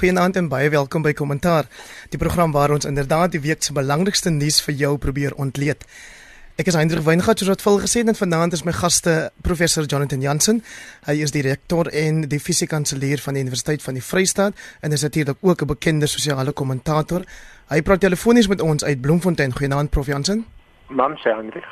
Goeienaand en baie welkom by Kommentaar, die program waar ons inderdaad die week se belangrikste nuus vir jou probeer ontleed. Ek is Hendrik Weingart, soos wat vol gesê het, en vanaand is my gaste professor Jonathan Jansen. Hy is die rektor en die fisiekanselier van die Universiteit van die Vrystaat en is natuurlik ook 'n bekende sosiale kommentator. Hy praat telefonies met ons uit Bloemfontein. Goeienaand Prof Jansen. Man sê Hendrik.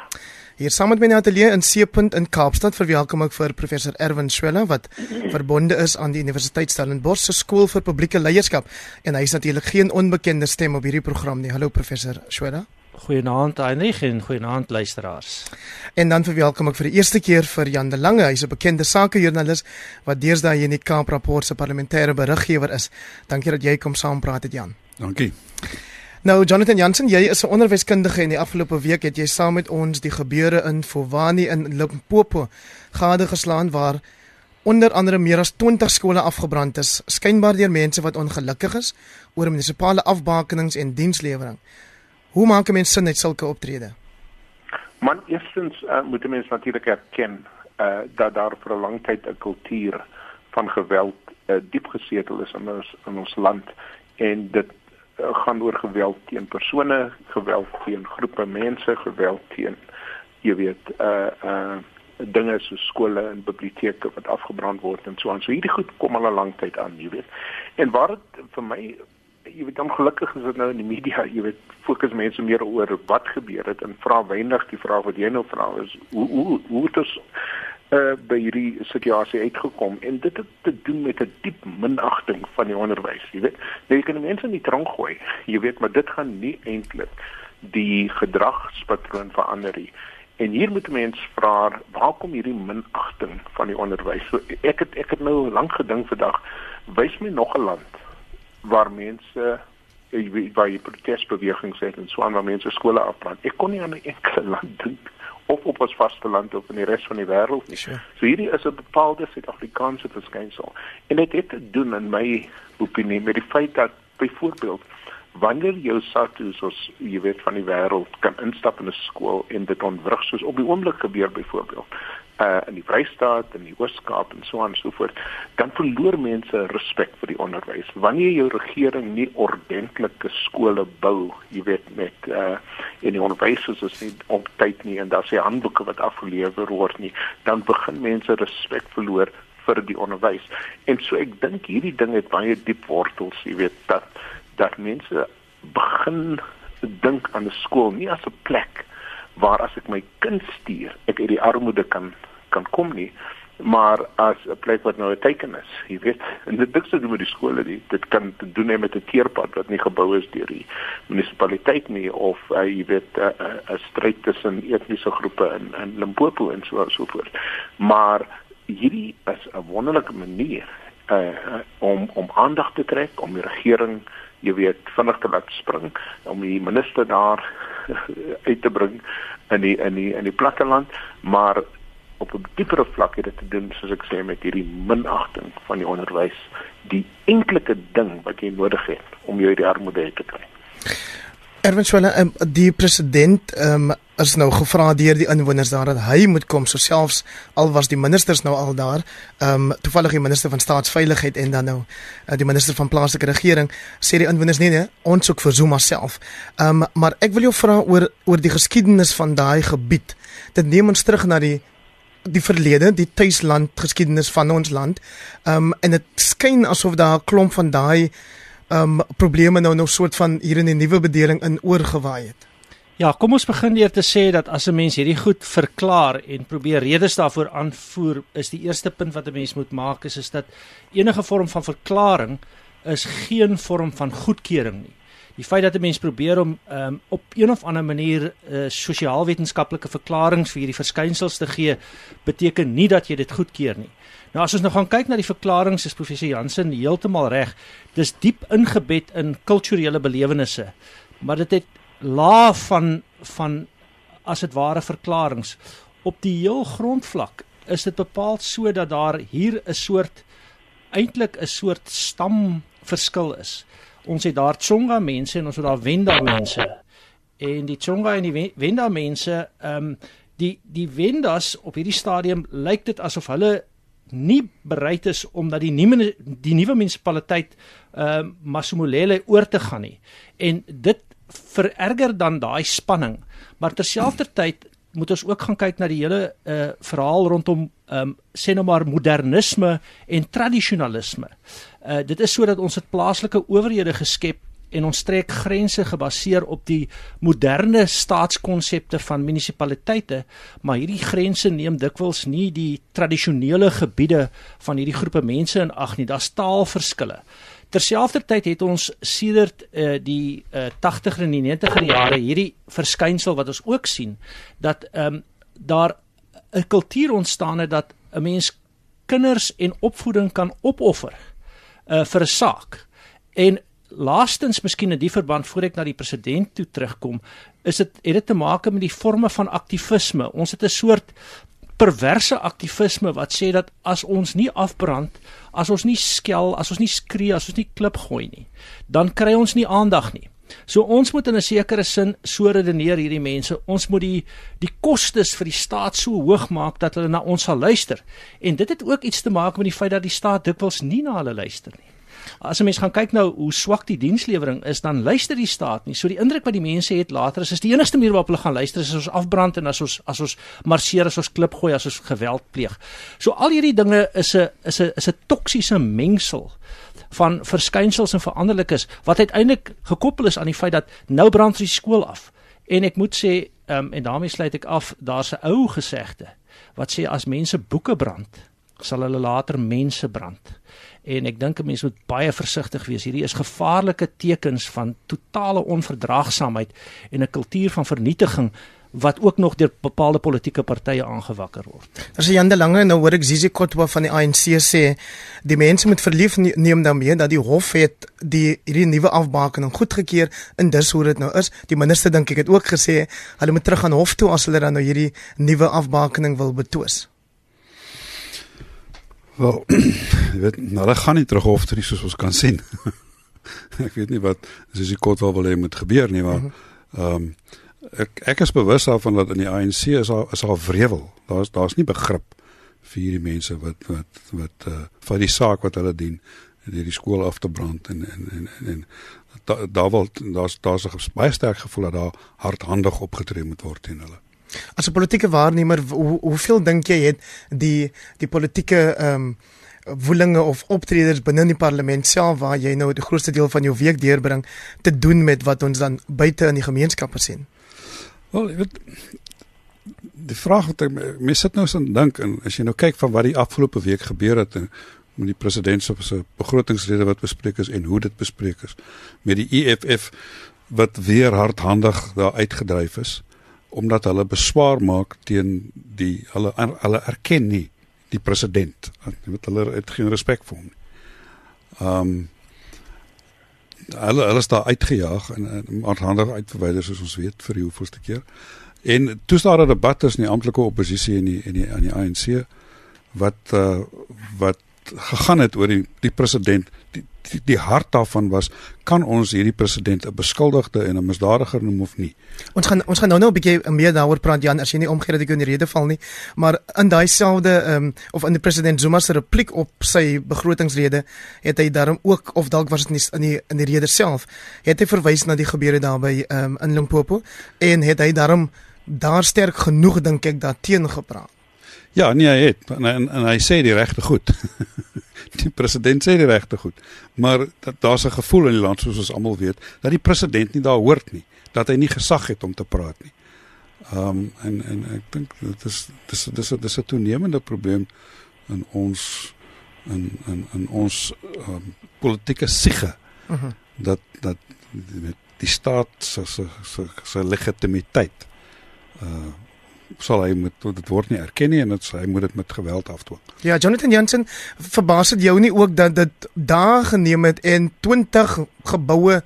Hier saam met my in die ateljee in Seepunt in Kaapstad verwelkom ek vir professor Erwin Swela wat verbonde is aan die Universiteit Stellenbosch se skool vir publieke leierskap en hy is natuurlik geen onbekende stem op hierdie program nie. Hallo professor Swela. Goeienaand Heinrich en goeienaand luisteraars. En dan verwelkom ek vir die eerste keer vir Jan de Lange. Hy's 'n bekende sakejoernalis wat deesdae in die Kaap Rapport se parlementêre beriggewer is. Dankie dat jy kom saampraat het Jan. Dankie. Nou Jonathan Jansen, jy is 'n onderwyskundige en die afgelope week het jy saam met ons die gebeure in Fowani in Limpopo gade geslaan waar onder andere meer as 20 skole afgebrand is, skynbaar deur mense wat ongelukkig is oor munisipale afbakenings en dienslewering. Hoe maak 'n mens sin uit sulke optrede? Man, eerstens uh, moet 'n mens natuurlik erken uh, dat daar vir 'n lang tyd 'n kultuur van geweld uh, diep gesetel is in ons in ons land en dit gaan oor geweld teen persone, geweld teen groepe mense, geweld teen jy weet uh uh dinge soos skole en biblioteke wat afgebrand word en so aan. So hierdie goed kom al 'n lang tyd aan, jy weet. En waar dit vir my jy weet ongelukkig is dit nou in die media, jy weet, fokus mense meer oor wat gebeur het en vra weinig die vraag wat jy nou vra is hoe hoe hoe ons uh, by hierdie situasie uitgekom en dit het te doen met 'n die diep minagting van die onderwys jy weet. Nou, jy kan mense in die tronk gooi jy weet maar dit gaan nie eintlik die gedragspatroon verander nie. En hier moet mense vra waar kom hierdie minagting van die onderwys? So ek het ek het nou lank gedink vandag wys my nog 'n land waar mense jy weet waar jy protesbewegings het en so aan waar mense skole afbrand. Ek kon nie aan 'n enkele land dink of op ons vasteland of in die res van die wêreld nie. Sure. So hierdie is 'n bepaalde Suid-Afrikaanse verskynsel. En dit het te doen in my opinie met die feit dat byvoorbeeld wanneer jou SATU soos jy weet van die wêreld kan instap in 'n skool en dit ontwrig soos op die oomblik gebeur byvoorbeeld uh in die Vrystaat en die Oos-Kaap en so aan en so voort, dan verloor mense respek vir die onderwys. Wanneer jou regering nie ordentlike skole bou, jy weet met uh en die onderwysers is nie op tyd nie en daar's nie handboeke wat afgelewer word nie, dan begin mense respek verloor vir die onderwys. En so ek dink hierdie ding het baie diep wortels, jy weet dat dat mense begin dink aan 'n skool nie as 'n plek waar as ek my kind stuur, ek uit die armoede kan kan kom nie maar as 'n plek wat nou 'n teken is jy weet en dit niks te doen met die skole nie. Dit kan te doen hê met 'n teerpad wat nie gebou is deur die munisipaliteit nie of uh, jy weet 'n uh, uh, stryd tussen etniese groepe in in Limpopo en so so voort. Maar hierdie is 'n wonderlike manier uh, om om aandag te trek om die regering jy weet vinnig te laat spring om die minister daar uit te bring in die in die in die platteland. Maar op 'n diepere vlak het dit te doen soos ek sê met hierdie minagting van die onderwys die enkelike ding wat jy nodig het om jou uit die armoede te kry. Erwin Swela, um, die president um, is nou gevra deur die inwoners daar dat hy moet kom, so selfs al was die ministers nou al daar, ehm um, toevallig die minister van staatsveiligheid en dan nou uh, die minister van plaaslike regering sê die inwoners nee nee, ons soek vir Zuma self. Ehm um, maar ek wil jou vra oor oor die geskiedenis van daai gebied. Dit neem ons terug na die die verlede, die tuisland geskiedenis van ons land. Ehm um, en dit skyn asof daar 'n klomp van daai ehm um, probleme nou nog soort van hier in die nuwe bedeling in oorgewaai het. Ja, kom ons begin deur te sê dat as 'n mens hierdie goed verklaar en probeer redes daarvoor aanvoer, is die eerste punt wat 'n mens moet maak is is dat enige vorm van verklaring is geen vorm van goedkeuring nie die feit dat 'n mens probeer om um, op een of ander manier uh, sosiaal-wetenskaplike verklaringe vir hierdie verskynsels te gee, beteken nie dat jy dit goedkeur nie. Nou as ons nou gaan kyk na die verklaringe, is professor Jansen heeltemal reg. Dis diep ingebed in kulturele belewennisse, maar dit het laag van van as dit ware verklaringe op die heel grondvlak is dit bepaal so dat daar hier 'n soort eintlik 'n soort stamverskil is ons het daar Tsonga mense en ons het daar Wenda mense. En die Tsonga en die Wenda mense, ehm um, die die Wendas op hierdie stadium lyk dit asof hulle nie bereid is om dat die nuwe die nuwe munisipaliteit ehm uh, Masumulele oor te gaan nie. En dit vererger dan daai spanning. Maar terselfdertyd moet ons ook gaan kyk na die hele uh verhaal rondom ehm um, sê nou maar modernisme en tradisionalisme. Uh dit is sodat ons het plaaslike owerhede geskep en ons trek grense gebaseer op die moderne staatskonsepte van munisipaliteite, maar hierdie grense neem dikwels nie die tradisionele gebiede van hierdie groepe mense in ag nie. Daar's taalverskille. Terselfdertyd het ons sedert uh, die uh, 80er en die 90er jare hierdie verskynsel wat ons ook sien dat ehm um, daar 'n kultuur ontstaan het dat 'n mens kinders en opvoeding kan opoffer uh, vir 'n saak. En laastens miskien in die verband voor ek na die president toe terugkom, is dit het dit te maak met die forme van aktivisme. Ons het 'n soort perverse aktivisme wat sê dat as ons nie afbrand, as ons nie skel, as ons nie skree, as ons nie klip gooi nie, dan kry ons nie aandag nie. So ons moet in 'n sekere sin so redeneer hierdie mense. Ons moet die die kostes vir die staat so hoog maak dat hulle na ons sal luister. En dit het ook iets te maak met die feit dat die staat dikwels nie na hulle luister nie. As 'n mens gaan kyk nou hoe swak die dienslewering is, dan luister die staat nie. So die indruk wat die mense het later is, is die enigste manier waarop hulle gaan luister is as ons afbrand en as ons as ons marseer, as ons klip gooi, as ons geweld pleeg. So al hierdie dinge is 'n is 'n is 'n toksiese mengsel van verskynsels en veranderlikes wat uiteindelik gekoppel is aan die feit dat nou brand die skool af. En ek moet sê, um, en daarmee sluit ek af, daar's 'n ou gesegde wat sê as mense boeke brand, sal hulle later mense brand en ek dink 'n mens moet baie versigtig wees. Hierdie is gevaarlike tekens van totale onverdraagsaamheid en 'n kultuur van vernietiging wat ook nog deur bepaalde politieke partye aangewakker word. As jy Jan de Lange nou hoor ek Zizi Kotwa van die ANC sê die mense moet verlief neem daarmee dat die hof het die hierdie nuwe afbakening goedgekeur en dis hoe dit nou is. Die minister dink ek het ook gesê hulle moet terug aan hof toe as hulle dan nou hierdie nuwe afbakening wil betwis. Wel, jy weet, hulle gaan nie terug hof toe nie soos ons kan sien. ek weet nie wat soos die wel wil hê moet gebeur nie, maar mhm. ehm um, ek ek is bewus daarvan dat in die ANC is daar is daar wrevel. Daar's daar's nie begrip vir hierdie mense wat wat wat uh vir die saak wat hulle dien deur die skool af te brand en en en en, en daar daar wil daar's daar's 'n baie sterk gevoel dat daar hardhandig opgetree moet word teen hulle. As 'n politieke waarnemer, hoe, hoeveel dink jy het die die politieke ehm um, woelinge of optreders binne die parlement self waar jy nou die grootste deel van jou week deurbring te doen met wat ons dan buite in die gemeenskappe sien? Wel, ek weet die vraag wat ek mes sit nou so dink en as jy nou kyk van wat die afgelope week gebeur het en met die president se begrotingsrede wat bespreek is en hoe dit bespreek is met die EFF wat weer hardhandig daar uitgedryf is omdat hulle beswaar maak teen die hulle hulle erken nie die president. Weet hulle het geen respek vir hom nie. Ehm um, hulle hulle is daar uitgejaag en, en aanhandig uitverwyder soos ons weet vir die hoeveelste keer. En toe staan daar debatte in die amptelike oppositie in die in die aan die ANC wat uh, wat gegaan het oor die die president die, hart daarvan was kan ons hierdie president 'n beskuldigde en 'n misdadiger noem of nie. Ons gaan ons gaan nou nou 'n bietjie meer daaroor praat Jan as jy nie omgee dat ek in die rede val nie, maar in daai selfde ehm um, of in die president Zuma se repliek op sy begrotingsrede het hy daarom ook of dalk was dit nie in die in die rede self het hy verwys na die gebeure daar by ehm um, in Limpopo en het hy daarom daar sterk genoeg dink ek daarteen gepraat. Ja, nee, hy het en, en, en hy sê die regte goed. die president sê die regte goed. Maar daar's 'n gevoel in die land soos ons almal weet dat die president nie daar hoort nie, dat hy nie gesag het om te praat nie. Ehm um, en en ek dink dit is dis dis dis 'n toenemende probleem in ons in in in ons um, politieke siege. Uh mhm. -huh. Dat dat met die staat se se se legitimiteit uh sal hy moet dit word nie erken nie en dit hy moet dit met geweld afdwing. Ja, Jonathan Jansen, verbaas dit jou nie ook dat dit dae geneem het en 20 geboue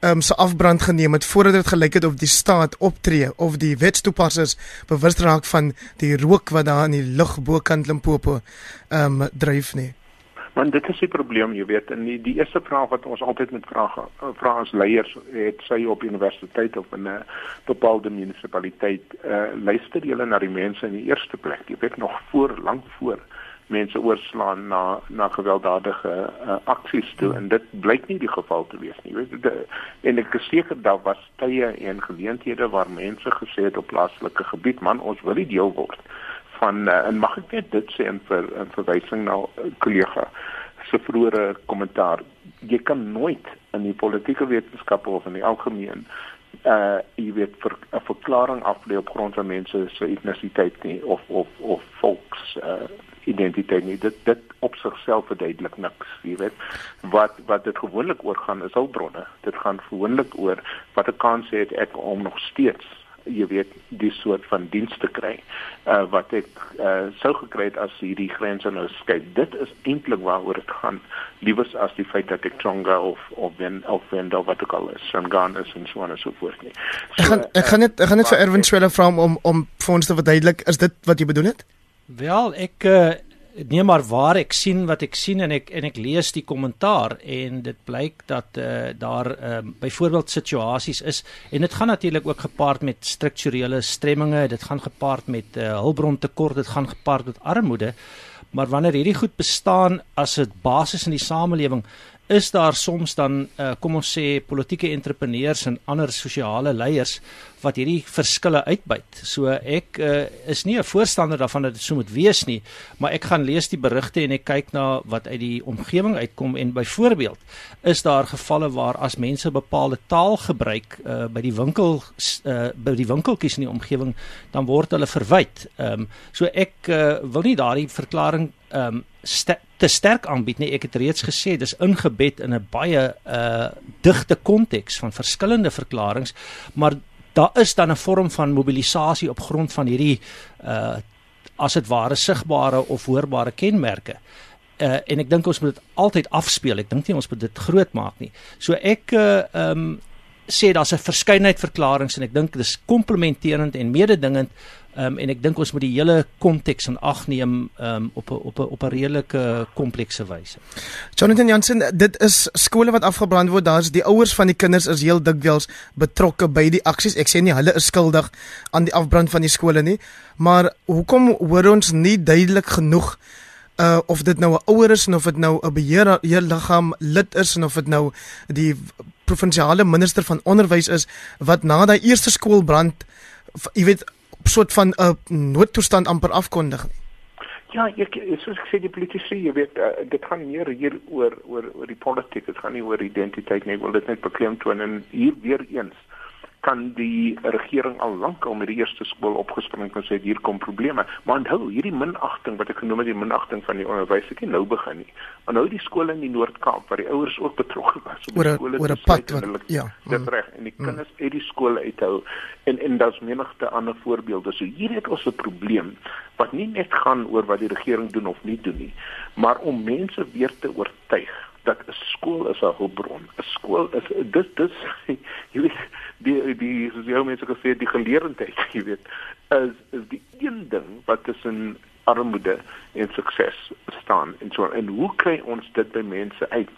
ehm um, se afbrand geneem het voordat dit gelyk het of die staat optree of die wetstoepassers bewus raak van die rook wat daar in die lug bokant Limpopo ehm um, dryf nie. Want dit is die probleem, jy weet, en die, die eerste vraag wat ons altyd met vra vra as leiers het sy op universiteit of in 'n bepaalde munisipaliteit, uh luister julle na die mense in die eerste plek. Jy weet nog voor lank voor mense oorslaan na na gewelddadige uh, aksies toe en dit blyk nie die geval te wees nie. Jy weet de, en ek is seker daar was tye en geleenthede waar mense gesê het op plaaslike gebied man ons wil nie deel word van uh, en mag ek net dit sê in vir in verwysing na 'n uh, kollega se vroeëre kommentaar. Jy kan nooit in die politieke wetenskappe of in die algemeen uh jy weet vir 'n verklaring aflê op grond van mense se etnisiteit nie of of of volks uh identiteit nie. Dit dit op sigself verduidelik niks jy weet. Wat wat dit gewoonlik oor gaan is hulpbronne. Dit gaan gewoonlik oor wat 'n kans het ek om nog steeds jy weet die soort van dienste kry uh, wat ek uh, sou gekry het as hierdie grense nou skei. Dit is eintlik waaroor dit gaan liewers as die feit dat ek Tonga of of wen of wen of wat ook al is en gaan is en so en so voort nie. So, ek gaan ek gaan net ek gaan net vir Erwin Swela vra om om vir ons te verduidelik is dit wat jy bedoel het? Wel ek uh neem maar waar ek sien wat ek sien en ek en ek lees die kommentaar en dit blyk dat uh, daar um, byvoorbeeld situasies is en dit gaan natuurlik ook gepaard met strukturele stremminge dit gaan gepaard met uh, hulpbrontekort dit gaan gepaard met armoede maar wanneer hierdie goed bestaan as 'n basis in die samelewing is daar soms dan uh, kom ons sê politieke entrepreneurs en ander sosiale leiers wat hierdie verskille uitbuit. So ek uh, is nie 'n voorstander daarvan dat dit so moet wees nie, maar ek gaan lees die berigte en ek kyk na wat uit die omgewing uitkom en byvoorbeeld is daar gevalle waar as mense bepaalde taal gebruik uh, by die winkel uh, by die winkeltjies in die omgewing dan word hulle verwyd. Ehm um, so ek uh, wil nie daardie verklaring ehm um, st te sterk aanbied nie. Ek het reeds gesê dis ingebed in 'n baie uh digte konteks van verskillende verklaringe, maar daar is dan 'n vorm van mobilisasie op grond van hierdie uh as dit ware sigbare of hoorbare kenmerke. Uh en ek dink ons moet dit altyd afspeel. Ek dink nie ons moet dit groot maak nie. So ek uh um sê daar's 'n verskeidenheid verklaringe en ek dink dis komplementerend en mededingend Um, en ek dink ons moet die hele konteks in ag neem um, op 'n op 'n op 'n redelike komplekse wyse. Jonathan Jansen, dit is skole wat afgebrand word. Daar's die ouers van die kinders is heel dikwels betrokke by die aksies. Ek sê nie hulle is skuldig aan die afbrand van die skole nie, maar hoekom hoor ons nie duidelik genoeg uh of dit nou 'n ouer is of dit nou 'n beheerliggaam lid is of dit nou die provinsiale minister van onderwys is wat na daai eerste skoolbrand jy weet soort van 'n uh, noodtoestand amper afkondig nie. Ja, ek soos ek sê die politici, jy weet, uh, dit gaan meer hier oor oor oor die politiek, dit gaan nie oor identiteit nie. Ek wil dit net beklemtoon en hier weer eens kan die regering al lank al met die eerste skool opgespring en sê hier kom probleme. Maar onthou, hierdie minagting wat ek genoem het, die minagting van die onderwys, ek nie nou begin nie. Maar nou die skole in die Noord-Kaap waar die ouers ook betrokke was om die skole te pad wat hulle, ja, dit mm. reg en die mm. kinders uit die skole uithou en en daar's menigte ander voorbeelde. So hier het ons 'n probleem wat nie net gaan oor wat die regering doen of nie doen nie, maar om mense weer te oortuig dat 'n skool is 'n hulpbron. 'n Skool is dis dis jy weet die die jy mense gesê die geleerdheid, jy weet, is is die een ding wat tussen armoede en sukses staan en so en hoe kry ons dit by mense uit?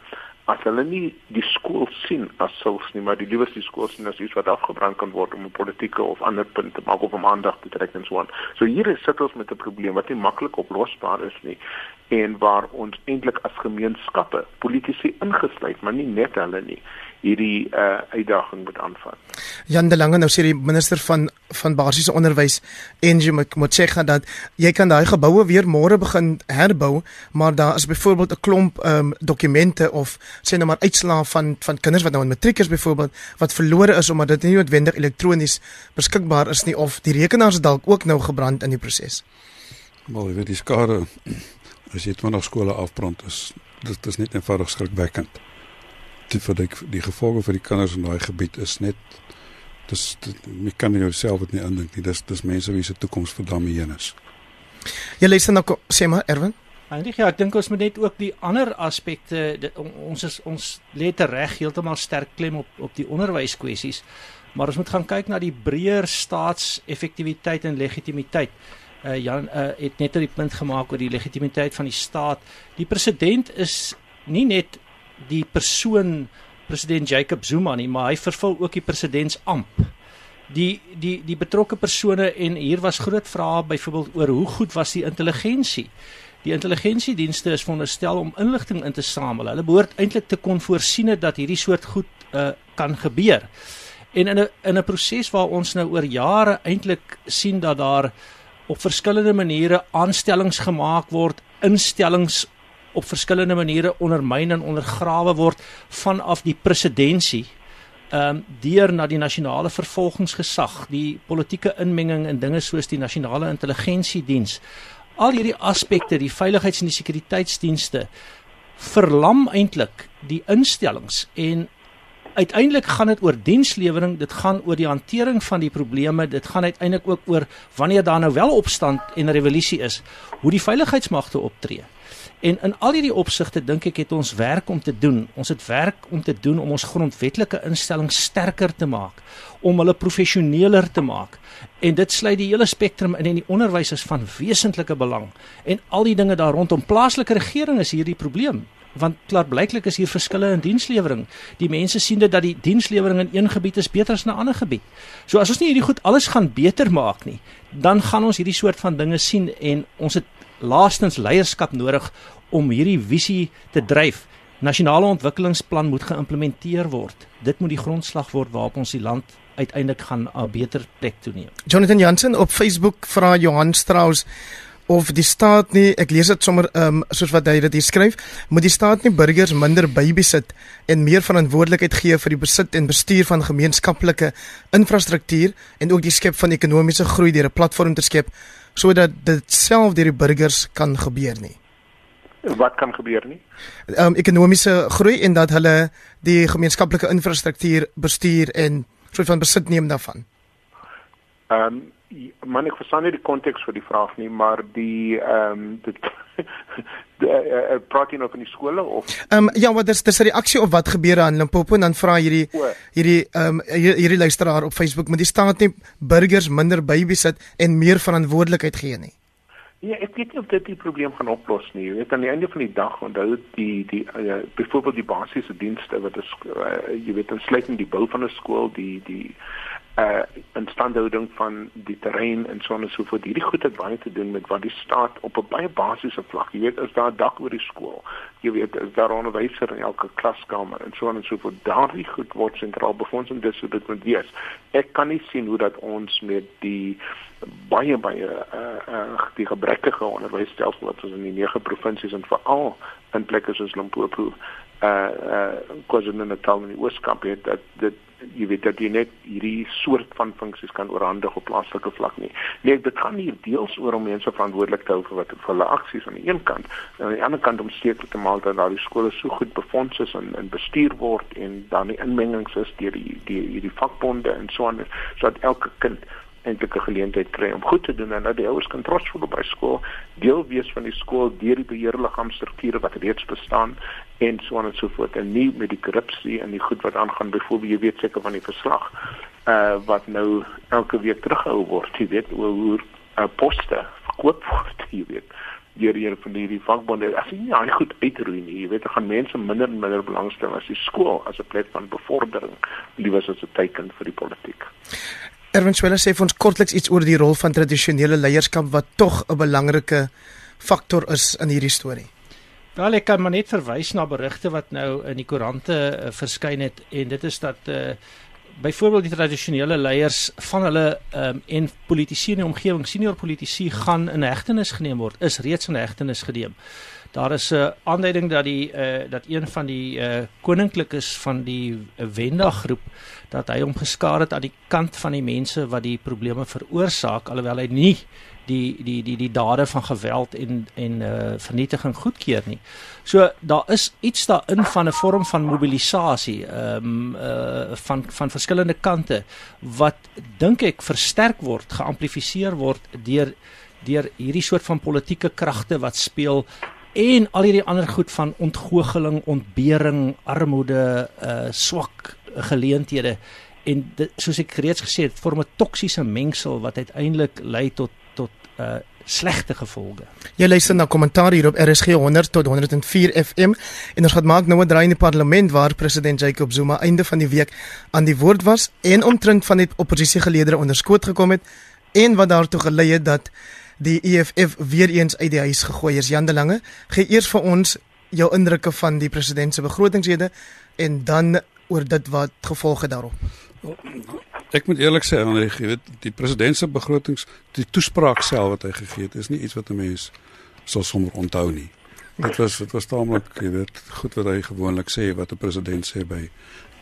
As hulle nie die skool sien as sulks nie, maar die liewers die skool sien as iets wat afgebrand kan word om 'n politieke of ander punt te maak of om aandag te trek en so aan. So hier is sit ons met 'n probleem wat nie maklik oplosbaar is nie en waar ons eintlik as gemeenskappe, politici ingesluit, maar nie net hulle nie, hierdie uh, uitdaging moet aanvat. Jan de Lange nou sê die minister van van basiese onderwys moet sê dat jy kan daai geboue weer môre begin herbou, maar daar is byvoorbeeld 'n klomp ehm um, dokumente of sê nou maar uitslae van van kinders wat nou in matriek is byvoorbeeld wat verlore is omdat dit nie noodwendig elektronies beskikbaar is nie of die rekenaars dalk ook nou gebrand in die proses. Maar jy weet die skade as jy 20 skole afbrand is dit is net eenvoudig skrikwekkend die vir die, die gevolge vir die kinders in daai gebied is net dis jy kan nie jouself dit nie indink nie dis dis mense wie se toekoms verdam heen is jy luister nou sê maar Erwin Eintlik ja, ek dink ons moet net ook die ander aspekte ons is ons lê te reg heeltemal sterk klem op op die onderwyskwessies, maar ons moet gaan kyk na die breër staatseffektiwiteit en legitimiteit. Uh Jan uh, het net 'n punt gemaak oor die legitimiteit van die staat. Die president is nie net die persoon president Jacob Zuma nie, maar hy vervul ook die presidentsamp. Die die die betrokke persone en hier was groot vrae byvoorbeeld oor hoe goed was die intelligensie Die intelligensiedienste is veronderstel om inligting in te samel. Hulle behoort eintlik te kon voorsien dat hierdie soort goed uh, kan gebeur. En in 'n in 'n proses waar ons nou oor jare eintlik sien dat daar op verskillende maniere aanstellings gemaak word, instellings op verskillende maniere ondermyn en ondergrawe word vanaf die presidentskap ehm um, deur na die nasionale vervolgingsgesag, die politieke inmenging in dinge soos die nasionale intelligensiediens. Al hierdie aspekte, die veiligheids- en die sekuriteitsdienste verlam eintlik die instellings en uiteindelik gaan dit oor dienslewering, dit gaan oor die hantering van die probleme, dit gaan uiteindelik ook oor wanneer daar nou wel opstand en revolusie is, hoe die veiligheidsmagte optree. En in al hierdie opsigte dink ek het ons werk om te doen. Ons het werk om te doen om ons grondwetlike instellings sterker te maak, om hulle professioneler te maak. En dit sluit die hele spektrum in en die onderwys is van wesentlike belang. En al die dinge daar rondom plaaslike regering is hierdie probleem want klaar blyklik is hier verskille in dienslewering. Die mense sien dit dat die dienslewering in een gebied is beter as in 'n ander gebied. So as ons nie hierdie goed alles gaan beter maak nie, dan gaan ons hierdie soort van dinge sien en ons het laastens leierskap nodig om hierdie visie te dryf. Nasionale ontwikkelingsplan moet geïmplementeer word. Dit moet die grondslag word waarop ons die land uiteindelik gaan 'n beter plek toeneem. Jonathan Jansen op Facebook vra Johan Strauss of die staat nie ek lees dit sommer um, soos wat hy dit hier skryf moet die staat nie burgers minder bybesit en meer verantwoordelikheid gee vir die besit en bestuur van gemeenskaplike infrastruktuur en ook die skep van ekonomiese groei deur 'n platform te skep sodat dit self deur die burgers kan gebeur nie. Wat kan gebeur nie? Ehm um, ekonomiese groei en dat hulle die gemeenskaplike infrastruktuur bestuur en soort van besit neem daarvan. Ehm um, man ek verstaan nie die konteks vir die vraag nie, maar die ehm um, dit uh, praat jy nou van die skole of Ehm um, ja, wat is dis 'n reaksie op wat gebeur aan Limpopo en dan vra hierdie hierdie ehm um, hierdie luisteraar op Facebook met die staat nie burgers minder bybesit en meer verantwoordelikheid gee nie. Ja, ek weet nie of dit die probleem gaan oplos nie. Jy weet aan die einde van die dag onthou die die uh, byvoorbeeld die basiese dienste wat is uh, jy weet insluitend die bou van 'n skool, die die uh instandhouding van die terrein en so en so voort. Hierdie goed het baie te doen met wat die staat op 'n baie basiese vlak, jy weet, is daar dak oor die skool. Jy weet, is daar onderwyser in elke klaskamer en so en so voort. Daardie goed word sentraal befonds en dis hoe dit moet wees. Ek kan nie sien hoe dat ons met die baie baie uh uh die gebrekkige onderwysstelsel wat ons in die nege provinsies en veral in plekke soos Limpopo uh uh KwaZulu-Natal en die Ooskaap het dat dit jy weet dat jy net hierdie soort van funksies kan oorhandig op plaaslike vlak nie. Nee, dit gaan hier deels oor om mense verantwoordelik te hou vir wat vir hulle aksies aan die een kant en aan die ander kant om seker te maak dat daardie skole so goed befonds is en, en bestuur word en dan die inmengings is deur die die hierdie vakbonde en so aan sodat elke kind eintlik 'n geleentheid kry om goed te doen en dat die ouers kan trots voel by skool, deel wees van die skool deur die beheerliggaamstrukture wat reeds bestaan en so aan en so voort. En nie met die korrupsie en die goed wat aangaan byvoorbeeld jy weet seker van die verslag uh wat nou elke week teruggehou word, jy weet oor hoe uh, poste verkoop word, jy weet deur hier van hierdie vakbonde. As jy nie al goed uitroei nie jy weet dan gaan mense minder en minder belangstel as die skool as 'n plek van bevordering. Liewer as 'n teken vir die politiek Erwin Swela sê vir ons kortliks iets oor die rol van tradisionele leierskap wat tog 'n belangrike faktor is in hierdie storie. Wel ek kan maar net verwys na berigte wat nou in die koerante uh, verskyn het en dit is dat uh, byvoorbeeld die tradisionele leiers van hulle um, en politici in die omgewing senior politici gaan in hegtenis geneem word is reeds in hegtenis geneem. Daar is 'n uh, aanduiding dat die uh, dat een van die uh, koninklikes van die uh, Wenda groep dat hy hom geskaar het aan die kant van die mense wat die probleme veroorsaak alhoewel hy nie die die die die dade van geweld en en uh, vernietiging goedkeur nie. So daar is iets daarin van 'n vorm van mobilisasie ehm um, uh, van van verskillende kante wat dink ek versterk word, geamplifiseer word deur deur hierdie soort van politieke kragte wat speel en al hierdie ander goed van ontgoocheling, ontbering, armoede, uh swak geleenthede en dit, soos ek reeds gesê het, vorm 'n toksiese mengsel wat uiteindelik lei tot tot uh slegte gevolge. Jy luister na kommentaar hier op RSG 100 tot 104 FM en ons gaan maak nou 'n draai in die parlement waar president Jacob Zuma einde van die week aan die woord was en omtrent van die oppositiegeleedere onderskoot gekom het en wat daartoe gelei het dat die EFF weer eens uit die huis gegooi is. Jan de Lange, gee eers vir ons jou indrukke van die president se begrotingsrede en dan oor dit wat gevolge daarop. Ek moet eerlik sê, Henry, jy weet, die president se begrotings, die toespraak self wat hy gegee het, is nie iets wat 'n mens sal sommer onthou nie. Dit was dit was taamlik, jy weet, goed wat hy gewoonlik sê wat 'n president sê by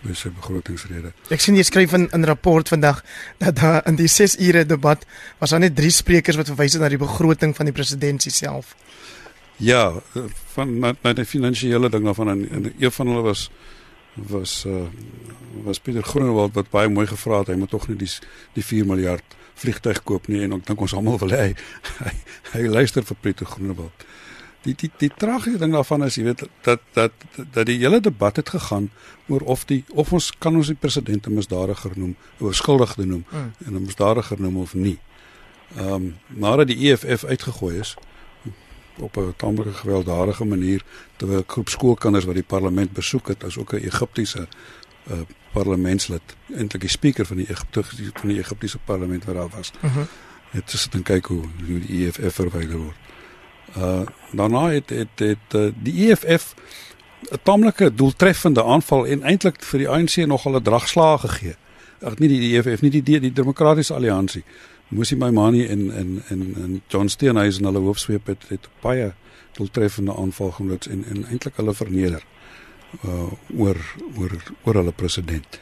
by sy begrotingsrede. Ek sien jy skryf in 'n rapport vandag dat daar in die 6 ure debat was daar net 3 sprekers wat verwys het na die begroting van die president self. Ja, van na, na die finansiële ding daarvan en, en een van hulle was was uh, was Pieter Groenewald wat baie mooi gevra het hy moet tog nie die die 4 miljard vliegtuig koop nie en ek dink ons almal wil hy, hy hy luister vir Pieter Groenewald. Die die die tragiese ding daarvan is jy weet dat dat dat die hele debat het gegaan oor of die of ons kan ons die president 'n misdadiger noem, 'n skuldige noem mm. en 'n misdadiger noem of nie. Ehm um, nadat die EFF uitgegooi is op 'n tamelike gewelddadige manier terwyl 'n groep skoolkinders wat die parlement besoek het as ook 'n Egiptiese uh, parlementslid eintlik die spreker van die Egiptiese van die Egiptiese parlement wat daar was. Uh -huh. Dit is dan kyk hoe hoe die EFF verwyder word. Uh daarna het het het uh, die EFF 'n tamelike doeltreffende aanval en eintlik vir die ANC nogal 'n dragslaag gegee. Ag nie die EFF nie die die, die demokratiese alliansie. Moesie my manie en en en en John Steenhuisen hulle hoofsweep het het baie doeltreffende aanval genoot en en eintlik hulle verneder uh oor oor oor hulle president.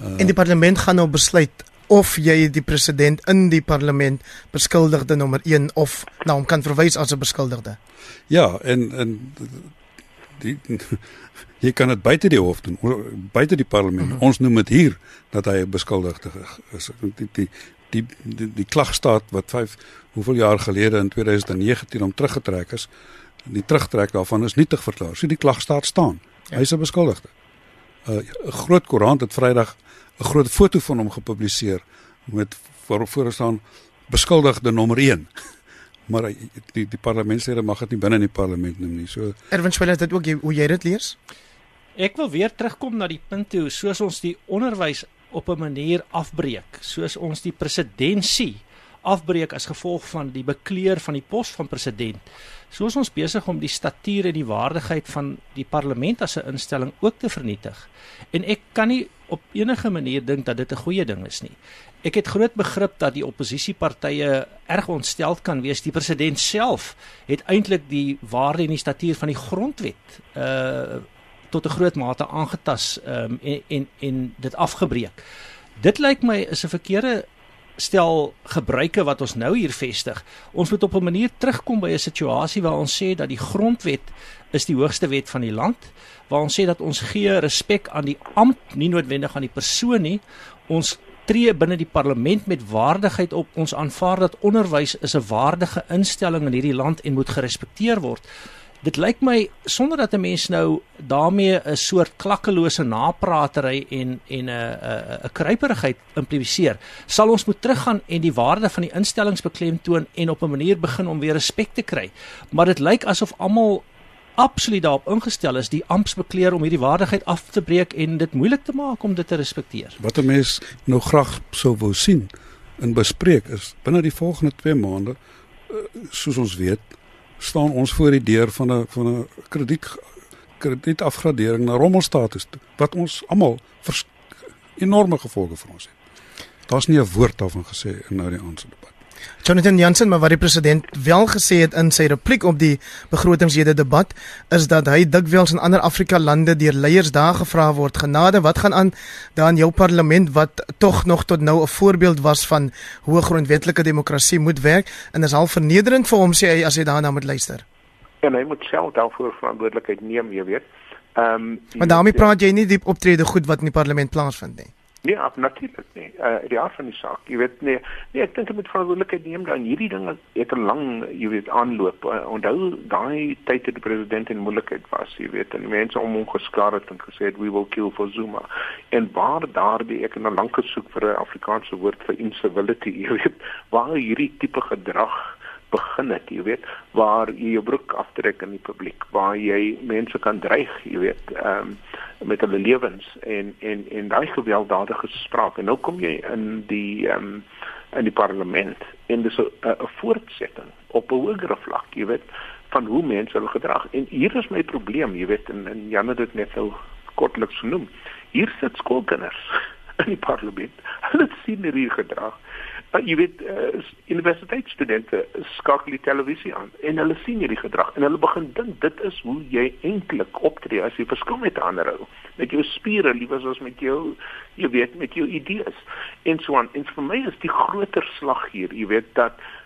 Uh, en die parlement gaan nou besluit of jy die president in die parlement beskuldigde nommer 1 of na hom kan verwys as 'n beskuldigde. Ja, en en die jy kan dit buite die hof doen, buite die parlement. Mm -hmm. Ons noem dit hier dat hy 'n beskuldigde is. Die die die die, die klagstaat wat 5 hoeveel jaar gelede in 2019 om teruggetrek is, die terugtrek daarvan is nietig verklaar. So die klagstaat staan. Ja. Hy is 'n beskuldigde. 'n uh, Groot koerant het Vrydag 'n groot foto van hom gepubliseer met waarop voor staan beskuldigde nommer 1. maar die die parlementslede mag dit nie binne in die parlement noem nie. So Erwin Swela het dit ook hoe jy dit lees? Ek wil weer terugkom na die punt toe soos ons die onderwys op 'n manier afbreek, soos ons die presidentsie afbreek as gevolg van die bekleur van die pos van president. Soos ons besig om die statuur en die waardigheid van die parlement as 'n instelling ook te vernietig. En ek kan nie op enige manier dink dat dit 'n goeie ding is nie. Ek het groot begrip dat die oppositiepartye erg ontsteld kan wees. Die president self het eintlik die waarde en die statuur van die grondwet uh tot 'n groot mate aangetas um, en en en dit afgebreek. Dit lyk my is 'n verkeerde stel gebruike wat ons nou hier vestig. Ons moet op 'n manier terugkom by 'n situasie waar ons sê dat die grondwet is die hoogste wet van die land, waar ons sê dat ons gee respek aan die ampt, nie noodwendig aan die persoon nie. Ons tree binne die parlement met waardigheid op. Ons aanvaar dat onderwys is 'n waardige instelling in hierdie land en moet gerespekteer word. Dit lyk my sonder dat 'n mens nou daarmee 'n soort klakkelose napratery en en 'n 'n 'n kruiperigheid impliseer, sal ons moet teruggaan en die waarde van die instellings beklemtoon en op 'n manier begin om weer respek te kry. Maar dit lyk asof almal absoluut daarop ingestel is die amptsbekleer om hierdie waardigheid af te breek en dit moeilik te maak om dit te respekteer. Wat 'n mens nou graag sou wou sien in bespreek is binne die volgende 2 maande eh, soos ons weet staan ons voor die deur van 'n van 'n krediet kredietafgradering na rommelstatus toe, wat ons almal enorme gevolge vir ons het. Daar's nie 'n woord daarvan gesê in nou die aanse debat. Jonathan Jansen, maar wat die president wel gesê het in sy repliek op die begrotingsrede debat, is dat hy dikwels in ander Afrika lande deur leiers daar gevra word, "Genade, wat gaan aan daar in jou parlement wat tog nog tot nou 'n voorbeeld was van hoe 'n grondwetlike demokrasie moet werk?" En is al vernederend vir hom sê hy as hy daarna moet luister. En hy moet self daarvoor verantwoordelikheid neem, jy weet. Ehm um, Maar daarmee praat jy nie diep optrede goed wat in die parlement plaasvind nie. Nee, natuurlik nie. Uh die aard van die saak, jy weet nee, nee ek dink jy moet verantwoordelikheid neem dan hierdie ding het 'n lang, jy weet, aanloop. Uh, onthou daai tyd toe die president in moeilikheid was, jy weet, en mense om hom geskaar het en gesê het we will kill for Zuma. En waar daardie ek het nou lank gesoek vir 'n Afrikaanse woord vir incivility, jy weet, waar hierdie tipe gedrag begin het, jy weet, waar jy jou broek aftrek in die publiek, waar jy mense kan dreig, jy weet, ehm um, met hulle lewens en en en daai gewelddadige spraak. En nou kom jy in die ehm um, in die parlement en dis 'n voortsetting op 'n hoër vlak, jy weet, van hoe mense hulle gedrag. En hier is my probleem, jy weet, en, en Jan het dit net so kortliks genoem. Hier sit skoolkinders in die parlement. Hulle sien hierdie gedrag. Uh, jy weet uh, universiteitsstudente skakel die televisie aan en hulle sien hierdie gedrag en hulle begin dink dit is hoe jy eintlik optree as jy verskil met ander ou met jou spiere liewers as met jou jy weet met jou idees en so aan. En vir my is die groter slag hier jy weet dat uh,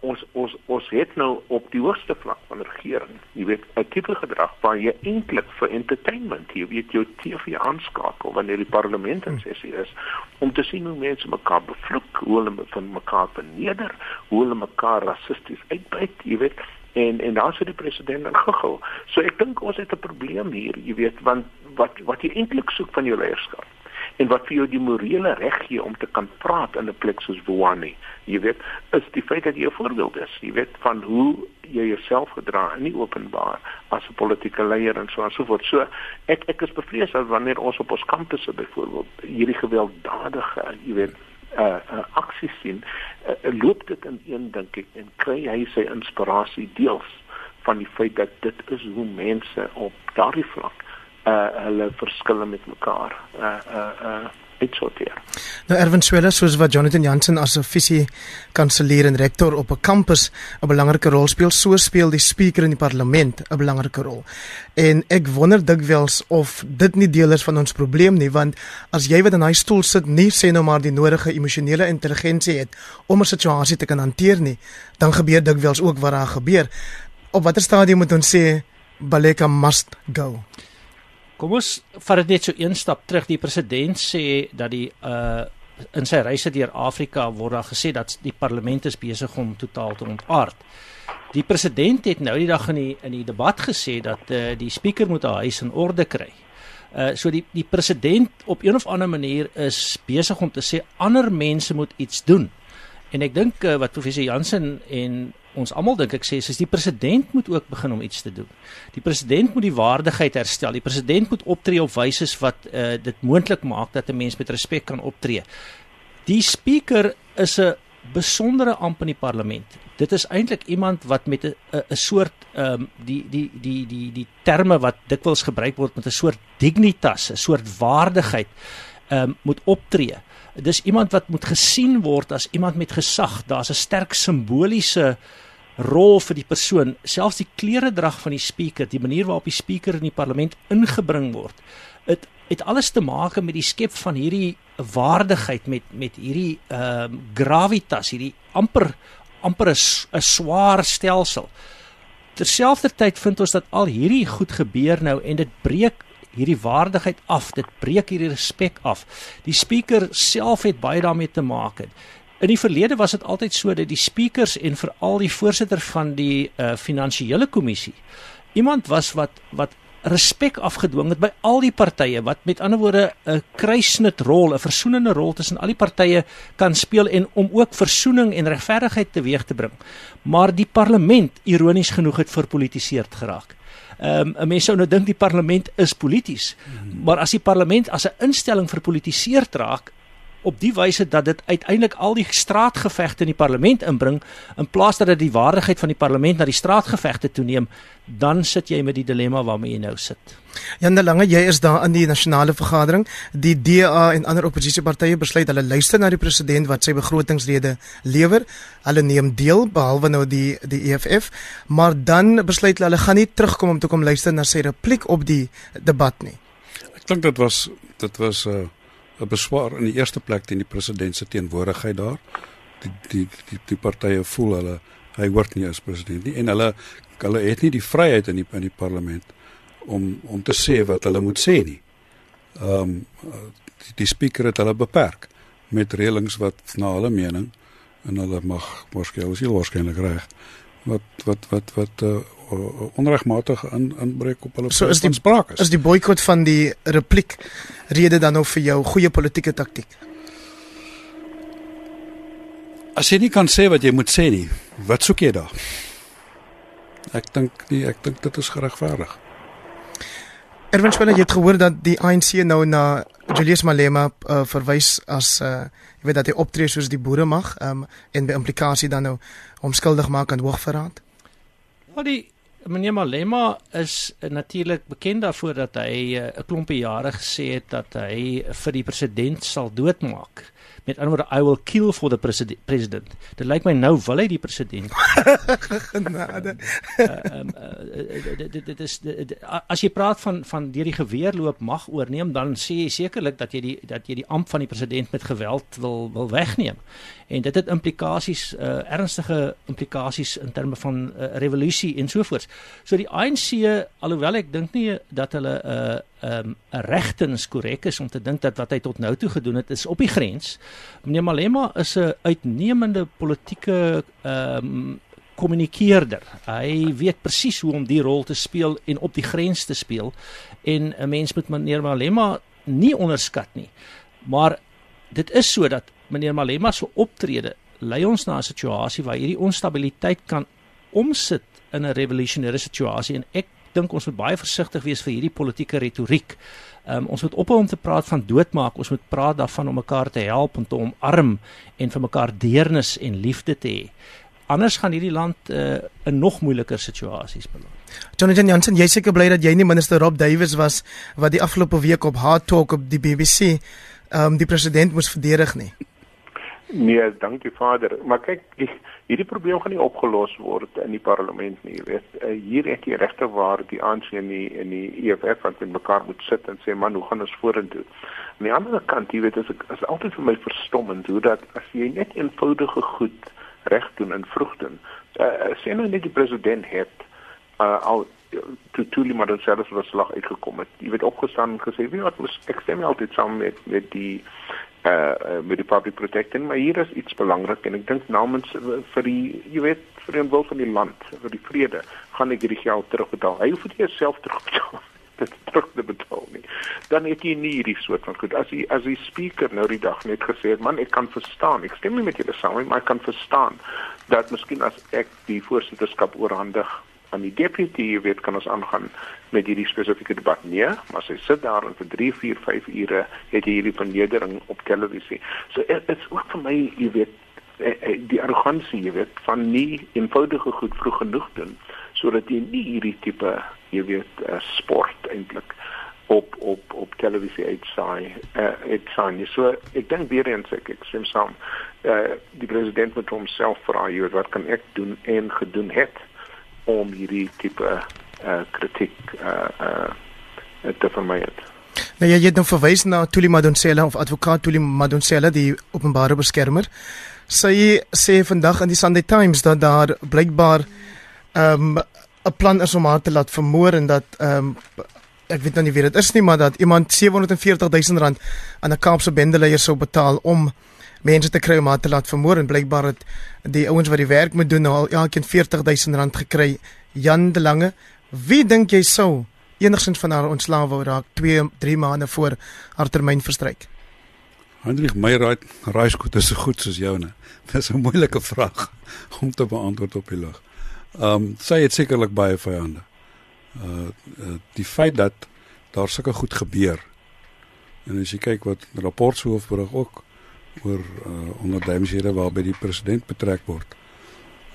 ons ons ons het nou op die hoogste vlak van regering, jy weet, 'n tipe gedrag waar jy eintlik vir entertainment, jy weet jou TV aanskakel wanneer die parlement in sessie is om te sien hoe mense mekaar bevloek, hoe hulle van mekaar verneder, hoe hulle mekaar rassisties uitbuit, jy weet en en daar sit die president in gegil. So ek dink ons het 'n probleem hier, jy weet, want wat wat jy eintlik soek van jou leierskap en wat vir jou die morele reg gee om te kan praat in 'n plek soos Wuani. Jy weet, is die feit dat jy 'n voorbeeld is, jy weet van hoe jy jouself gedra in die openbaar as 'n politieke leier en so en so voort. So ek ek is bevrees dat wanneer ons op ons kampusse byvoorbeeld hierdie gewelddadige, jy weet, uh, uh aksies sien, uh, loop dit in een dink ek en kry hy sy inspirasie deels van die feit dat dit is hoe mense op daardie vlak uh hulle verskille met mekaar uh uh uh uitsorteer. Nou Erwin Swela soos wat Jonathan Jansen as 'n visie kanselier en rektor op 'n kampus 'n belangrike rol speel, so speel die spreker in die parlement 'n belangrike rol. En ek wonder dikwels of dit nie deel is van ons probleem nie, want as jy wat in daai stoel sit nie sê nou maar die nodige emosionele intelligensie het om 'n situasie te kan hanteer nie, dan gebeur dikwels ook wat daar gebeur. Op watter stadium moet ons sê Baleka must go? Kom ons vat dit net so een stap terug. Die president sê dat die uh in sy reise deur Afrika word daar gesê dat die parlement is besig om totaal te ontaard. Die president het nou die dag in die in die debat gesê dat uh die spreker moet haar huis in orde kry. Uh so die die president op een of ander manier is besig om te sê ander mense moet iets doen. En ek dink uh, wat professor Jansen en ons almal dink ek sê is die president moet ook begin om iets te doen. Die president moet die waardigheid herstel. Die president moet optree op wyse wat uh, dit moontlik maak dat 'n mens met respek kan optree. Die speaker is 'n besondere amp in die parlement. Dit is eintlik iemand wat met 'n soort ehm um, die die die die die terme wat dikwels gebruik word met 'n soort dignitas, 'n soort waardigheid ehm um, moet optree dis iemand wat moet gesien word as iemand met gesag. Daar's 'n sterk simboliese rol vir die persoon, selfs die klere drag van die speaker, die manier waarop die speaker in die parlement ingebring word. Dit het alles te maak met die skep van hierdie waardigheid met met hierdie ehm uh, gravitas, hierdie amper amper 'n swaar stelsel. Terselfdertyd vind ons dat al hierdie goed gebeur nou en dit breek hierdie waardigheid af, dit breek hierdie respek af. Die speaker self het baie daarmee te maak. In die verlede was dit altyd so dat die speakers en veral die voorsitter van die uh, finansiële kommissie iemand was wat wat respek afgedwing het by al die partye wat met ander woorde 'n kruisnit rol, 'n versoenende rol tussen al die partye kan speel en om ook versoening en regverdigheid teweeg te bring. Maar die parlement ironies genoeg het verpolitiseerd geraak. Ehm um, 'n mens sou nou dink die parlement is polities, hmm. maar as die parlement as 'n instelling verpolitiseerd raak, op die wyse dat dit uiteindelik al die straatgevegte in die parlement inbring in plaas dat dit die waardigheid van die parlement na die straatgevegte toeneem, dan sit jy met die dilemma waarmee jy nou sit. Jan de Lange, jy is daar in die nasionale vergadering. Die DA en ander oppositiepartye besluit hulle luister na die president wat sy begrotingsrede lewer. Hulle neem deel behalwe nou die die EFF, maar dan besluit hulle hulle gaan nie terugkom om te kom luister na sy repliek op die debat nie. Ek dink dit was dit was 'n uh 'n beswaar in die eerste plek teen die president se teenwoordigheid daar. Die die die die partye voel hulle hy hoort nie as president nie en hulle hulle het nie die vryheid in die in die parlement om om te sê wat hulle moet sê nie. Ehm um, die, die spreker het hulle beperk met reëlings wat na hulle mening en hulle mag waarskynlik heel waarskynlik reg wat wat wat wat uh, onregmatig in inbreek op hulle so is die sprake is die boikot van die repliek rede dan nou vir jou goeie politieke taktik as jy nie kan sê wat jy moet sê nie wat soek jy daar? Ek dink nie ek dink dit is geregverdig. Erwin Swela, jy het gehoor dat die ANC nou na Julius Malema uh, verwys as uh jy weet dat hy optree soos die boere mag um en by implikasie dan nou hom skuldig maak aan hoogverraad. Ja, die meneer Malema is uh, natuurlik bekend daarvoor dat hy 'n uh, klompie jare gesê het dat hy vir die president sal doodmaak met ander woorde I will kill for the president. Dit lyk my nou wil hy die president. Genade. uh, dit dit is as jy praat van van deur die geweerloop mag oorneem dan sê jy sekerlik dat jy die dat jy die amp van die president met geweld wil wil wegneem. En dit het implikasies uh, ernstige implikasies in terme van uh, revolusie en so voort. So die ANC alhoewel ek dink nie dat hulle 'n uh, um, 'n regtens korrek is om te dink dat wat hy tot nou toe gedoen het is op die grens. Meneer Malema is 'n uitnemende politieke ehm um, kommunikeerder. Hy weet presies hoe om die rol te speel en op die grens te speel. En 'n mens moet meneer Malema nie onderskat nie. Maar dit is so dat meneer Malema se optrede lei ons na 'n situasie waar hierdie onstabiliteit kan omsit in 'n revolusionêre situasie en ek dink ons moet baie versigtig wees vir hierdie politieke retoriek. Um, ons moet ophou om te praat van doodmaak, ons moet praat daarvan om mekaar te help en te omarm en vir mekaar deernis en liefde te hê. Anders gaan hierdie land uh, in nog moeiliker situasies beland. Jonathan Jansen, jy seker bly dat jy nie minister Rob Davies was wat die afgelope week op Hard Talk op die BBC um, die president moes verdedig nie. Nee, dankie Vader. Maar kyk, die, hierdie probleem gaan nie opgelos word in die parlement nie, jy weet. Uh, hier het jy regte waar die ANC en die en die EFF wat met mekaar moet sit en sê man, hoe gaan ons vorentoe? Aan die ander kant, jy weet, is is altyd vir my verstommend hoe dat as jy net eenvoudige goed reg doen en vroeg doen. Uh, sien nou net die president het uh, al toe toe die moderne selfs verslag uitgekom het. Jy weet opgestaan en gesê, "Wie wat moet ek stem altyd saam met met die uh met die public protecting maar hier is iets belangrik en ek dink namens uh, vir die jy weet vir die wil van die land vir die vrede gaan ek hierdie geld terugbetaal. Hy hoef dit self terugbetaal dit terug te betaal nie. Dan het jy nie hierdie soort van goed. As die as die speaker nou die dag net gesê het man ek kan verstaan ek stem nie met julle saam maar ek kan verstaan dat miskien as ek die voorsitterskap oorhandig aan die deputy jy weet kan ons aangaan met hierdie spesifieke debat? Nee maar sy sit daar en vir 3 4 5 ure het jy hierdie vernedering op televisie. So dit is ook vir my jy weet eh, eh, die arrogansie jy weet van nie eenvoudige goed vroeg genoeg doen sodat jy nie hierdie tipe jy weet sport eintlik op op op televisie uitsaai uh, uitsaai so ek dink weer eens ek ek sê saam. Uh, die president moet homself vra jy weet wat kan ek doen en gedoen het om hierdie tipe uh, kritiek uh, uh, te vermy het. Nou jy het nou verwys na Tuli Madonsela of advokaat Tuli Madonsela die openbare beskermer. Sy sê vandag in die Sunday Times dat daar blykbaar 'n um, plan is om haar te laat vermoor en dat ehm um, ek weet nou nie wie dit is nie maar dat iemand 740 000 rand aan 'n Kaapse bendeleier sou betaal om mense te kry om haar te laat vermoor en blykbaar het die ouens wat die werk moet doen nou al elkeen 40000 rand gekry. Jan de Lange, wie dink jy sou enigsins van haar ontslae wou raak 2 3 maande voor haar termyn verstryk? Hendrik Meyer raaiskoot is so goed soos joune. Dis 'n moeilike vraag om te beantwoord op die lug. Ehm um, sy het sekerlik baie vyande. Uh, uh die feit dat daar sulke goed gebeur. En as jy kyk wat rapportshoof ook oor uh, ondernemingshede waarby die president betrek word.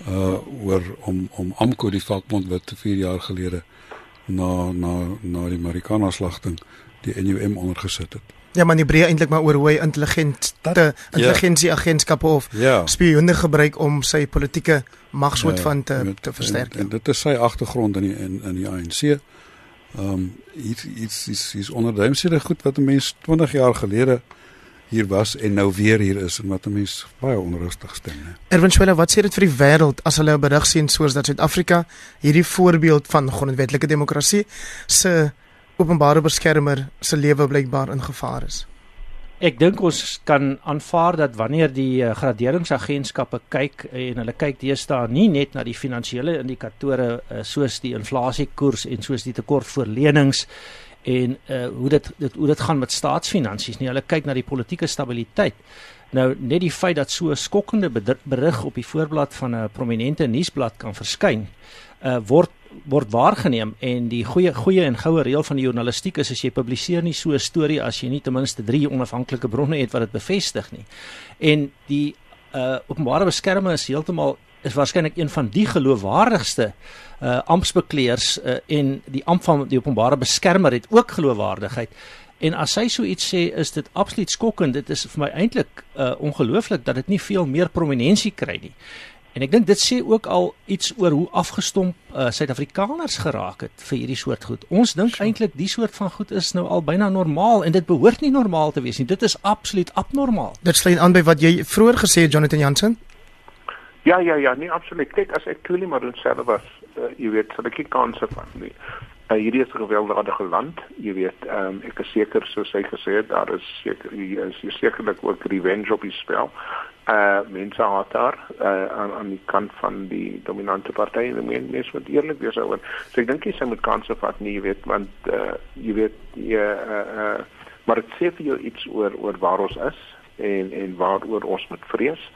Uh oor om om Amko die vakbond wat te 4 jaar gelede na na na die Marikana slagting die NUM ondergesit het. Ja, maar nie breë eintlik maar oor hoe hy intelligent te ja. intelligensie agentskappe of ja. spioene gebruik om sy politieke magswoord ja, van te met, te versterk. En, en dit is sy agtergrond in die in in die ANC. Ehm um, iets iets is is ondernemingshede goed wat 'n mens 20 jaar gelede hier was en nou weer hier is en wat 'n mens baie onrustig stem. Erwin Schwelle, wat sê dit vir die wêreld as hulle 'n berig sien soos dat Suid-Afrika hierdie voorbeeld van grondwetlike demokrasie se openbare beskermer se lewe blykbaar in gevaar is? Ek dink ons kan aanvaar dat wanneer die uh, graderingsagentskappe kyk en hulle kyk deesdae nie net na die finansiële indikatore uh, soos die inflasiekoers en soos die tekort voor lenings en uh hoe dit, dit hoe dit gaan met staatsfinansies nie. Hulle kyk na die politieke stabiliteit. Nou net die feit dat so 'n skokkende berig op die voorblad van 'n prominente nuusblad kan verskyn, uh word word waargeneem en die goeie goeie en goue reël van die journalistiek is as jy publiseer nie so 'n storie as jy nie ten minste 3 onafhanklike bronne het wat dit bevestig nie. En die uh openbare beskermer is heeltemal is waarskynlik een van die geloofwaardigste uh amptbekleers uh, en die ampt van die openbare beskermer het ook geloofwaardigheid. En as hy so iets sê, is dit absoluut skokkend. Dit is vir my eintlik uh ongelooflik dat dit nie veel meer prominensie kry nie. En ek dink dit sê ook al iets oor hoe afgestomp uh, Suid-Afrikaners geraak het vir hierdie soort goed. Ons dink eintlik die soort van goed is nou al byna normaal en dit behoort nie normaal te wees nie. Dit is absoluut abnormaal. Dit sluit aan by wat jy vroeër gesê het Jonathan Jansen. Ja ja ja, nee absoluut. Kyk as ek Tuli maar self was, uh, jy weet, sal ek nie kanse vat nie. Uh, hierdie is 'n gewelddadige land, jy weet, um, ek is seker soos hy gesê het, daar is seker hier is sekerlik ook revenge op die spel uh mense haat daar uh aan aan die kant van die dominante party en men mens moet eerlik wees oor. So ek dink jy sou moet kanse vat nie, jy weet, want uh jy weet jy uh uh maar dit sê vir jou iets oor oor waar ons is en en waaroor ons moet vrees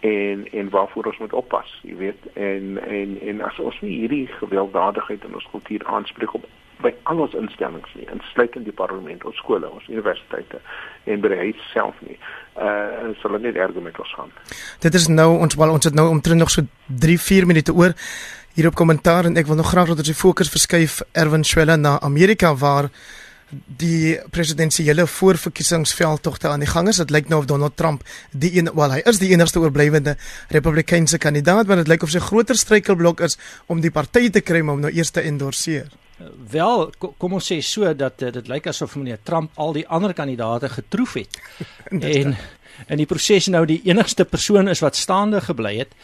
en en waarvoor ons moet oppas, jy weet, en en en as ons nie hierdie gewelddadigheid in ons kultuur aanspreek op by al ons instellings nie, insluitend die parlement, ons skole, ons universiteite en by huis self nie. Uh sal dit net erger met ons gaan. Dit is nou ons wel ons het nou omtrent nog so 3 4 minute oor hier op kommentaar en ek wil nog graag dat ons die fokus verskuif Erwin Schwelle na Amerika waar die presidentsiële voorverkiesingsveldtogte aan die gang is. Dit lyk nou of Donald Trump die een wel hy is die enigste oorblywende Republikeinse kandidaat, maar dit lyk of sy groter struikelblok is om die party te kry om hom nou eers te endorseer. Wel, kom ons sê so dat uh, dit lyk asof meneer Trump al die ander kandidaate getroof het. en in die proses nou die enigste persoon is wat staande gebly het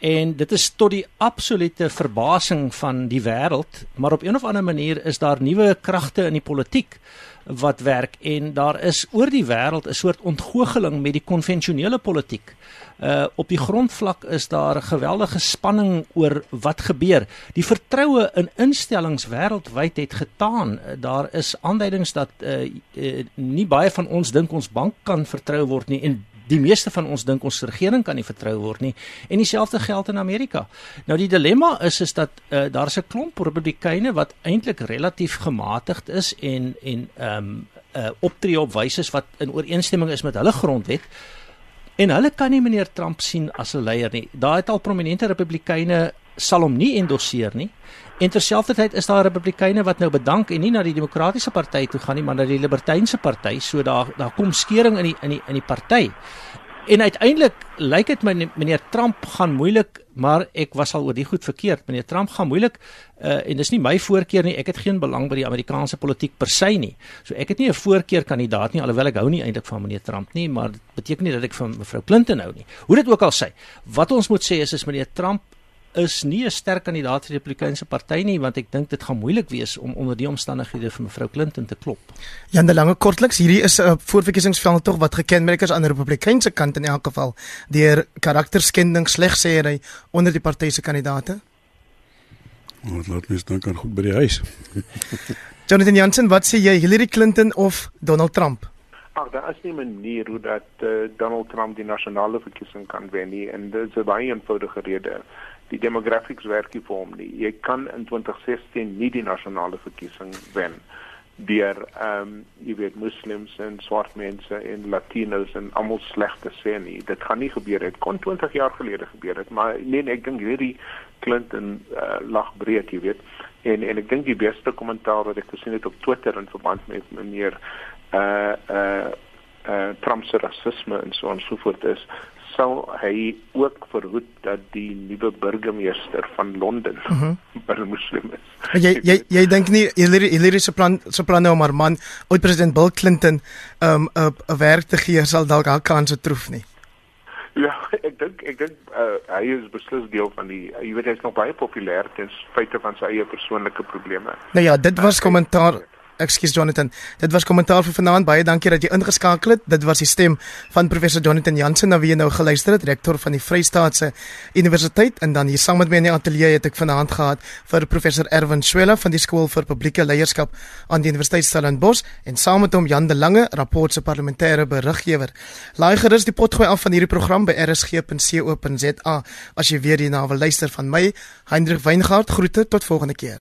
en dit is tot die absolute verbasing van die wêreld, maar op een of ander manier is daar nuwe kragte in die politiek wat werk en daar is oor die wêreld 'n soort ontgoocheling met die konvensionele politiek. Uh op die grondvlak is daar 'n geweldige spanning oor wat gebeur. Die vertroue in instellings wêreldwyd het getaan. Daar is aanduidings dat uh, uh nie baie van ons dink ons bank kan vertrou word nie en die meeste van ons dink ons regering kan nie vertrou word nie en dieselfde geld in Amerika. Nou die dilemma is is dat uh, daar's 'n klomp republikeine wat eintlik relatief gematigd is en en ehm um, uh, optree op wyse wat in ooreenstemming is met hulle grondwet. En hulle kan nie meneer Trump sien as 'n leier nie. Daar het al prominente republikeine sal hom nie endosseer nie. En terselfdertyd is daar republikeine wat nou bedank en nie na die demokratiese party toe gaan nie, maar na die libertynse party. So daar daar kom skeuring in die in die in die party. En uiteindelik lyk dit my meneer Trump gaan moeilik, maar ek was al oor die goed verkeerd. Meneer Trump gaan moeilik uh, en dis nie my voorkeur nie. Ek het geen belang by die Amerikaanse politiek per se nie. So ek het nie 'n voorkeur kandidaat nie alhoewel ek hou nie eintlik van meneer Trump nie, maar dit beteken nie dat ek van mevrou Clinton hou nie. Hoe dit ook al sê, wat ons moet sê is is meneer Trump is nie 'n sterk kandidaat vir die Republikeinse party nie want ek dink dit gaan moeilik wees om onder die omstandighede vir mevrou Clinton te klop. Jan de Lange kortliks, hierdie is 'n voorverkiesingsveld tog wat gekenmerk is aan die Republikeinse kant in elk geval deur karakterskending slegsêery onder die party se kandidaate. Wat laat mens dink aan goed by die huis. Jonathan Jansen, wat sê jy, Hillary Clinton of Donald Trump? Ag, daar is nie 'n manier hoe dat uh, Donald Trump die nasionale verkiesing kan wen nie en dit is 'n baie eenvoudige rede die demographics werk nie vir hom nie. Jy kan in 2016 nie die nasionale verkiesing wen deur ehm um, jy weet moslems en swart mense en latinos en almal sleg te sê nie. Dit gaan nie gebeur het kon 20 jaar gelede gebeur het, maar nee, nee ek dink hierdie Clinton uh, lag breed, jy weet. En en ek dink die beste kommentaar wat ek gesien het op Twitter in verband met meneer uh uh uh Trump se rasisme en so en so voort is sal hy ook verhoed dat die nuwe burgemeester van Londen uh mhm. -huh. muslim is. Jy jy jy dink nie Hillary Hillary se plan se plan nou maar man oud president Bill Clinton um 'n 'n werk te gee sal dalk haar kanse troef nie. Ja, ek dink ek dink uh, hy is beslis deel van die uh, jy weet hy's nog baie populêr ten spyte van sy eie persoonlike probleme. Nou ja, dit was uh, kommentaar ekskuus Jonathan. Dit was kommentaar vir vanaand. Baie dankie dat jy ingeskakel het. Dit was die stem van professor Jonathan Jansen na wie jy nou geluister het, rektor van die Vrystaatse Universiteit en dan hier saam met my in die ateljee het ek vanaand gehad vir professor Erwin Swela van die skool vir publieke leierskap aan die Universiteit Stellenbosch en saam met hom Jan de Lange, rapport se parlementêre beriggewer. Laai gerus die potgooi af van hierdie program by rsg.co.za as jy weer hierna wil luister van my Hendrik Weingart groete tot volgende keer